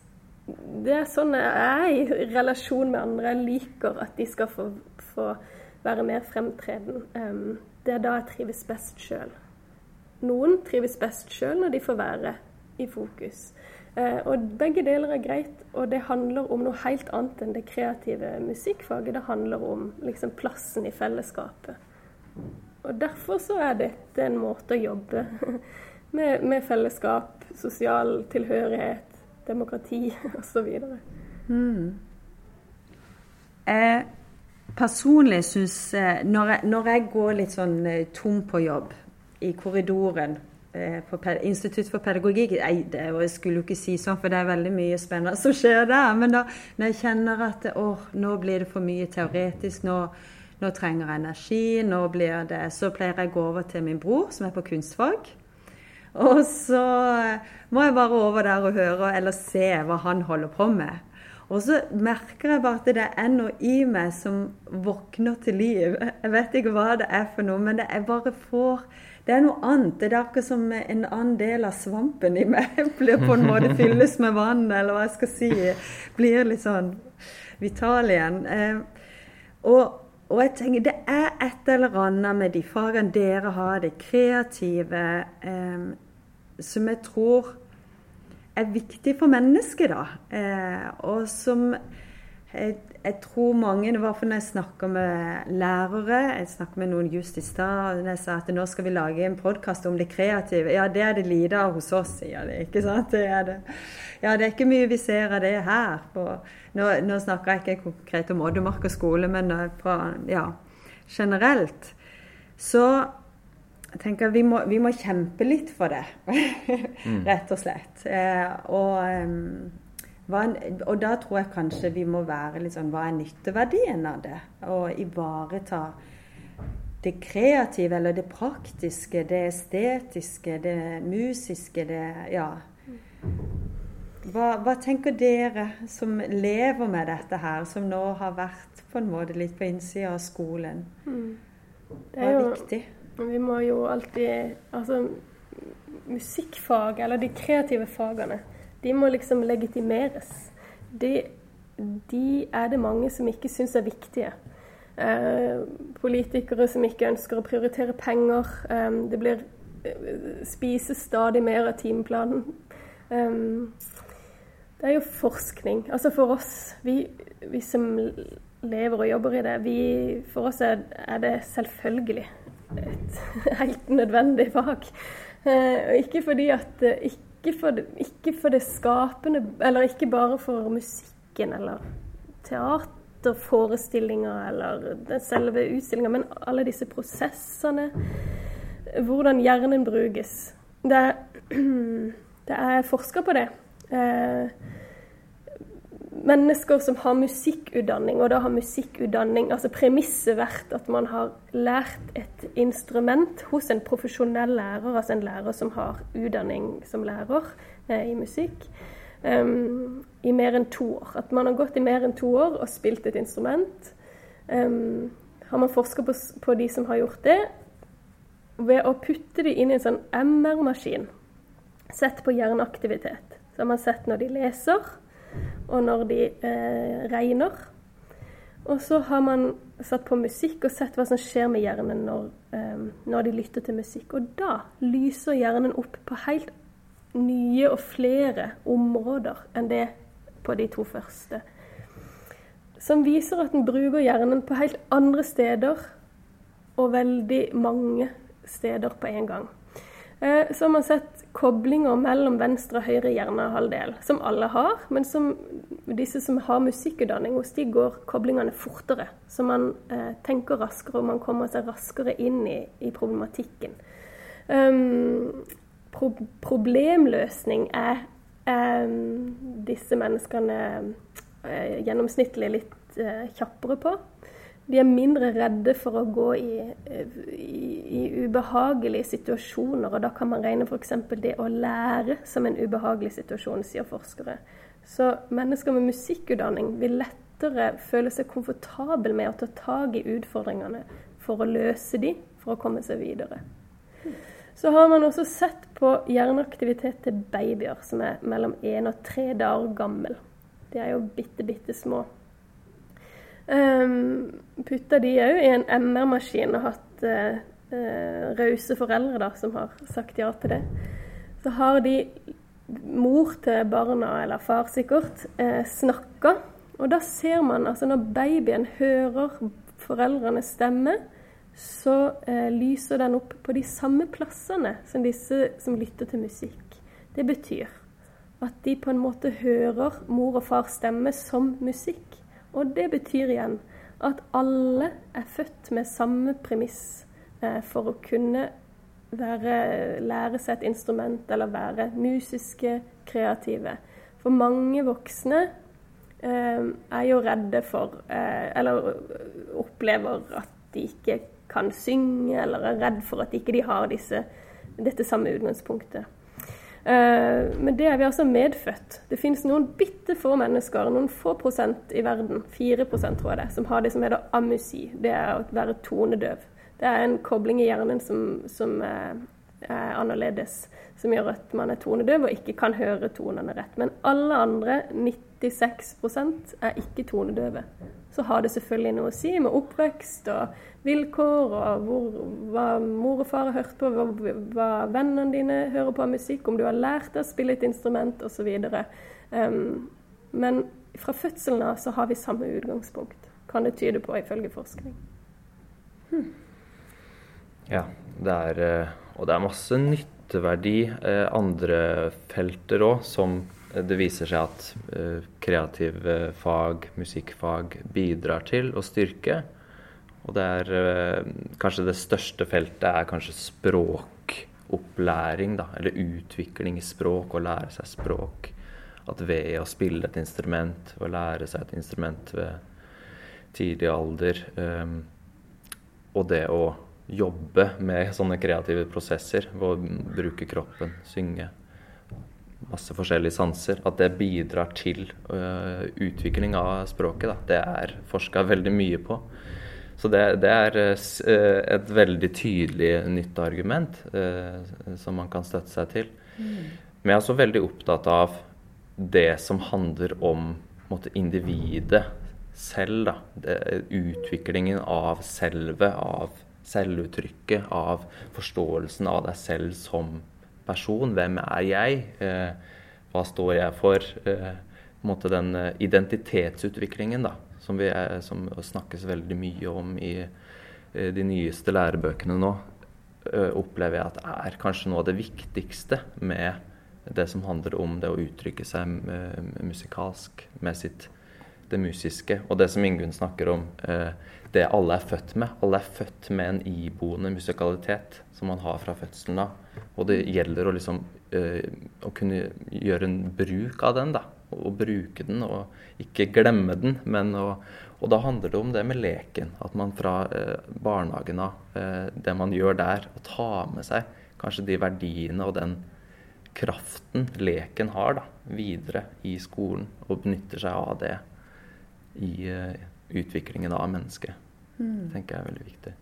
det er sånn jeg er i relasjon med andre. Jeg liker at de skal få, få være mer fremtreden. Um, det er da jeg trives best sjøl. Noen trives best sjøl når de får være i fokus. Uh, og begge deler er greit, og det handler om noe helt annet enn det kreative musikkfaget. Det handler om liksom, plassen i fellesskapet. Og derfor så er dette en måte å jobbe med, med fellesskap, sosial tilhørighet, demokrati osv. Mm. Eh, personlig syns når, når, jeg går litt sånn eh, tom på jobb i korridoren eh, på Institutt for pedagogikk Nei, det jeg skulle jo ikke si sånn, for det er veldig mye spennende som skjer der. Men da, når jeg kjenner at å, nå blir det for mye teoretisk, nå, nå trenger jeg energi, nå blir det Så pleier jeg å gå over til min bror, som er på kunstfag. Og så må jeg bare over der og høre eller se hva han holder på med. Og så merker jeg bare at det er noe i meg som våkner til liv. Jeg vet ikke hva det er for noe, men det er bare får Det er noe annet. Det er akkurat som en annen del av svampen i meg blir på en måte fylles med vann, eller hva jeg skal si. Blir litt sånn vital igjen. Eh, og, og jeg tenker det er et eller annet med de fagene dere har, det kreative, eh, som jeg tror er viktig for mennesket, da. Eh, og som jeg, jeg, tror mange Det var for når jeg snakker med lærere Jeg snakket med noen just i stad og jeg sa at nå skal vi lage en podkast om det kreative. Ja, det er det lite av hos oss, sier de. ikke sant? Det er det. Ja, det er ikke mye vi ser av det her. På, nå, nå, snakker jeg ikke konkret om Oddemarka skole, men fra, ja, generelt. Så jeg tenker vi må, vi må kjempe litt for det, mm. rett og slett. Eh, og, hva, og, da tror jeg kanskje vi må være litt sånn Hva er nytteverdien av det? Og ivareta det kreative eller det praktiske, det estetiske, det musiske, det Ja. Hva, hva, tenker dere som lever med dette her, som nå har vært på en måte litt på innsida av skolen? Mm. Det er, jo, viktig? Vi må jo alltid Altså, musikkfag, eller de kreative fagene, de må liksom legitimeres. De, de er det mange som ikke syns er viktige. Eh, politikere som ikke ønsker å prioritere penger. Eh, det blir eh, spises stadig mer av timeplanen. Eh, det er jo forskning. Altså for oss, vi, vi som lever og jobber i det, vi, for oss er, er det selvfølgelig et helt nødvendig fag. Og ikke fordi at eh, ikke for, ikke for det skapende Eller ikke bare for musikken eller teaterforestillinger eller selve utstillinga, men alle disse prosessene. Hvordan hjernen brukes. Det, det er forska på det. Eh, mennesker som har musikkutdanning, og da har musikkutdanning altså Premisset vært at man har lært et instrument hos en profesjonell lærer, altså en lærer som har utdanning som lærer eh, i musikk, um, i mer enn to år. At man har gått i mer enn to år og spilt et instrument. Um, har man forska på, på, de som har gjort det, ved å putte de inn i en sånn MR-maskin, sett på hjerneaktivitet. Så har man sett når de leser og når de eh, regner. Og så har man satt på musikk og sett hva som skjer med hjernen når, eh, når de lytter til musikk. Og da lyser hjernen opp på helt nye og flere områder enn det på de to første. Som viser at den bruker hjernen på helt andre steder og veldig mange steder på en gang. Eh, så har man sett koblinger mellom venstre og høyre hjernehalvdel, som alle har. Men som disse som har musikkutdanning, hos de går koblingene fortere. Så man eh, tenker raskere, og man kommer seg raskere inn i, i problematikken. Um, pro problemløsning er um, disse menneskene uh, gjennomsnittlig litt uh, kjappere på. De er mindre redde for å gå i, i, i, ubehagelige situasjoner, og da kan man regne f.eks. det å lære som en ubehagelig situasjon, sier forskere. Så mennesker med musikkutdanning vil lettere føle seg komfortabel med å ta tak i utfordringene for å løse de, for å komme seg videre. Så har man også sett på hjerneaktivitet til babyer som er mellom én og tre dager gammel. De er jo bitte, bitte små. Um, putta de òg i en MR-maskin og hatt uh, uh, rause foreldre da, som har sagt ja til det. Så har de mor til barna, eller far sikkert, uh, snakka. Og da ser man, altså når babyen hører foreldrenes stemme, så uh, lyser den opp på de samme plassene som disse som lytter til musikk. Det betyr at de på en måte hører mor og fars stemme som musikk. Og det betyr igjen at alle er født med samme premiss eh, for å kunne være, lære seg et instrument eller være musiske, kreative. For mange voksne eh, er jo redde for, eh, eller opplever at de ikke kan synge, eller er redd for at ikke de har disse, dette samme utgangspunktet. Uh, men det er vi altså medfødt. Det finnes noen bitte få mennesker, noen få prosent i verden, 4 prosent tror jeg det, som har det som heter amusi. Det er å være tonedøv. Det er en kobling i hjernen som, som er, er annerledes, som gjør at man er tonedøv og ikke kan høre tonene rett. Men alle andre, 96% er ikke tonedøve. Så har det selvfølgelig noe å si med oppvekst og vilkår, og hvor, hva mor og far har hørt på, hva, hva, vennene dine hører på av musikk, om du har lært deg å spille et instrument osv. Um, men fra fødselen av så har vi samme utgangspunkt, kan det tyde på ifølge forskning. Hmm. Ja, det er, eh, og det er masse nytteverdi eh, andre felter òg, som det viser seg at eh, kreative fag, musikkfag, bidrar til å styrke. Og det er eh, kanskje det største feltet er kanskje språkopplæring, da. Eller utvikling i språk, å lære seg språk. At ved å spille et instrument, å lære seg et instrument ved tidlig alder, um, og det å jobbe med sånne kreative prosesser, ved å bruke kroppen, synge masse forskjellige sanser, at det bidrar til uh, utvikling av språket. Da. Det er forska veldig mye på. Så det, det, er uh, et veldig tydelig nytt argument uh, som man kan støtte seg til. Mm. Men jeg er også veldig opptatt av det som handler om måtte, individet selv. Da. Det, utviklingen av selve, av selvuttrykket, av forståelsen av deg selv som person. Hvem er jeg? Eh, hva står jeg for? Eh, den eh, identitetsutviklingen da, som, er, som, snakkes veldig mye om i de nyeste lærebøkene nå, opplever jeg at er kanskje noe av det viktigste med det som handler om det å uttrykke seg musikalsk med sitt det musiske. Og det som Ingunn snakker om, det alle er født med. Alle er født med en iboende musikalitet som man har fra fødselen av. Og det gjelder å liksom uh, å kunne gjøre en bruk av den, da. Å bruke den, og ikke glemme den. Men å, og da handler det om det med leken. At man fra uh, barnehagen av, det man gjør der, å ta med seg kanskje de verdiene og den kraften leken har, da, videre i skolen. Og benytter seg av det i utviklingen av mennesket. Mm. tenker jeg er veldig viktig.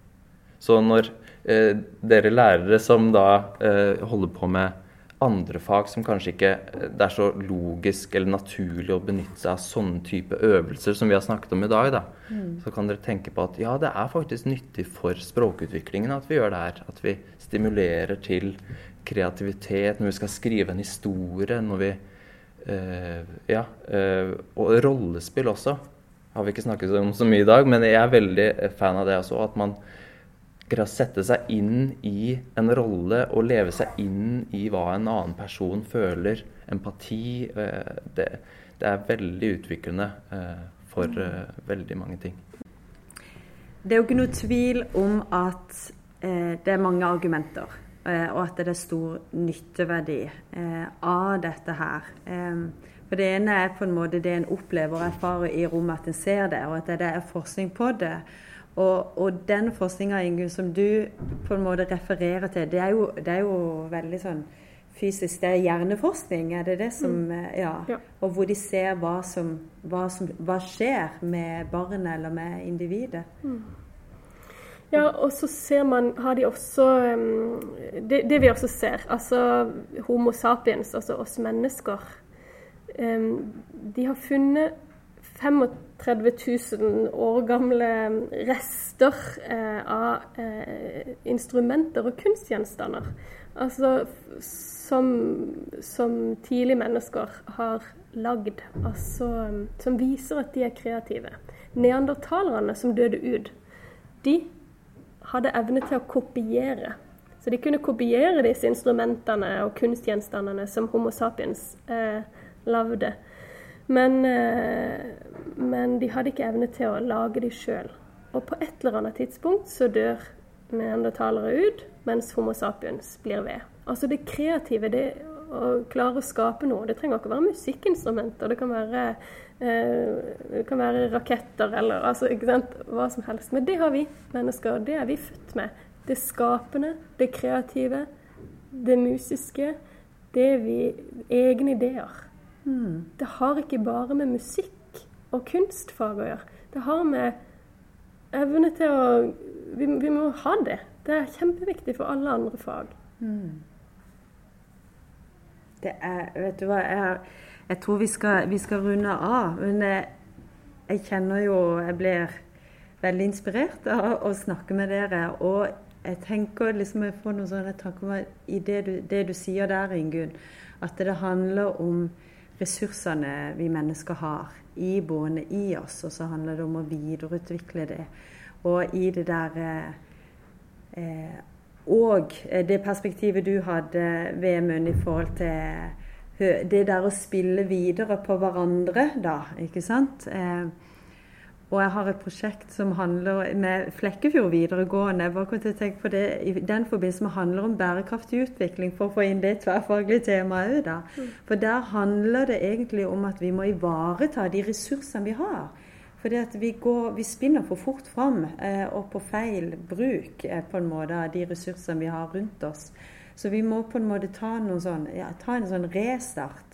Så når eh, dere lærere som da eh, holder på med andre fag som kanskje ikke eh, det er så logisk eller naturlig å benytte seg av sånne type øvelser som vi har snakket om i dag, da, mm. så kan dere tenke på at ja, det er faktisk nyttig for språkutviklingen at vi gjør det her. At vi stimulerer til kreativitet når vi skal skrive en historie, når vi eh, Ja. Eh, og rollespill også har vi ikke snakket om så mye i dag, men jeg er veldig fan av det også. At man greier å sette seg inn i en rolle og leve seg inn i hva en annen person føler. Empati. Eh, det, det er veldig utviklende eh, for eh, veldig mange ting. Det er jo ikke noe tvil om at det er mange argumenter. og at det er stor nytteverdi av dette her. For det ene er på en måte det en opplever og erfarer i rommet, at en ser det, og at det er forskning på det. Og, og den forskninga som du på en måte refererer til, det er jo, det er jo veldig sånn fysisk Det er hjerneforskning, er det det som mm. Eh, ja. ja. Og hvor de ser hva som, hva som hva skjer med barnet eller med individet. Mm. Ja, og så ser man, har de også um, det, det, vi også ser, altså Homo sapiens, altså oss mennesker De har funnet 35 000 år gamle rester uh, av uh, instrumenter og kunstgjenstander. Altså som, som tidlige mennesker har lagd, altså, som viser at de er kreative. Neandertalerne som døde ut, de hadde evne til å kopiere. Så de kunne kopiere disse instrumentene og kunstgjenstandene som Homo sapiens eh, lagde. Men, eh, men, de hadde ikke evne til å lage de sjøl. Og på et eller annet tidspunkt så dør neandertalere ut, mens Homo sapiens blir ved. Altså det kreative, det å klare å skape noe. Det trenger ikke å være musikkinstrumenter. Det kan være, eh, kan være raketter eller altså, hva som helst. Men det har vi mennesker. Det er vi født med. Det skapende, det kreative, det musiske. Det er vi egne ideer. Mm. Det har ikke bare med musikk og kunstfag å gjøre. Det har med evne til å vi, vi, må ha det. Det er kjempeviktig for alle andre fag. Mm. Det er Vet du hva, jeg, jeg tror vi skal, vi skal, runde av. Men jeg, jeg, kjenner jo Jeg blir veldig inspirert av å snakke med dere. Og jeg tenker liksom jeg får noen sånne tanker i det du, det du sier der, Ingunn, at det handler om ressursene vi mennesker har iboende i oss, og så handler det om å videreutvikle det. Og i det der eh, og det perspektivet du hadde, Vemund, i forhold til det der å spille videre på hverandre, da. Ikke sant? Eh, og jeg har et prosjekt som handler med Flekkefjord videregående. Bare kom til å tenke på det i den forbindelse med handler om bærekraftig utvikling, for å få inn det tverrfaglige temaet òg, da. Mm. For der handler det egentlig om at vi må ivareta de ressursene vi har. Fordi at vi, går, vi spinner for fort fram eh, og på feil bruk eh, på en måte av de ressursene vi har rundt oss. Så vi må på en måte ta, sånn, ja, ta en sånn restart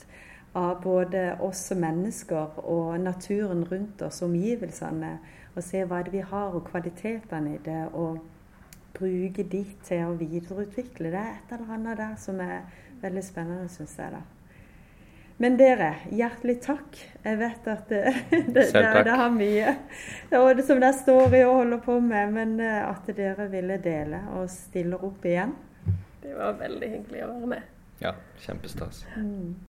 av både oss som mennesker og naturen rundt oss, omgivelsene. Og se hva det vi har, og kvalitetene i det. Og bruke de til å videreutvikle. Det er et eller annet der som er veldig spennende, syns jeg. da. Men dere, hjertelig takk. Jeg vet at det, det, det, det har mye og det som det står i og holder på med, men eh, at dere ville dele og stiller opp igjen. Det var veldig hyggelig å være med. Ja, kjempestas. Mm.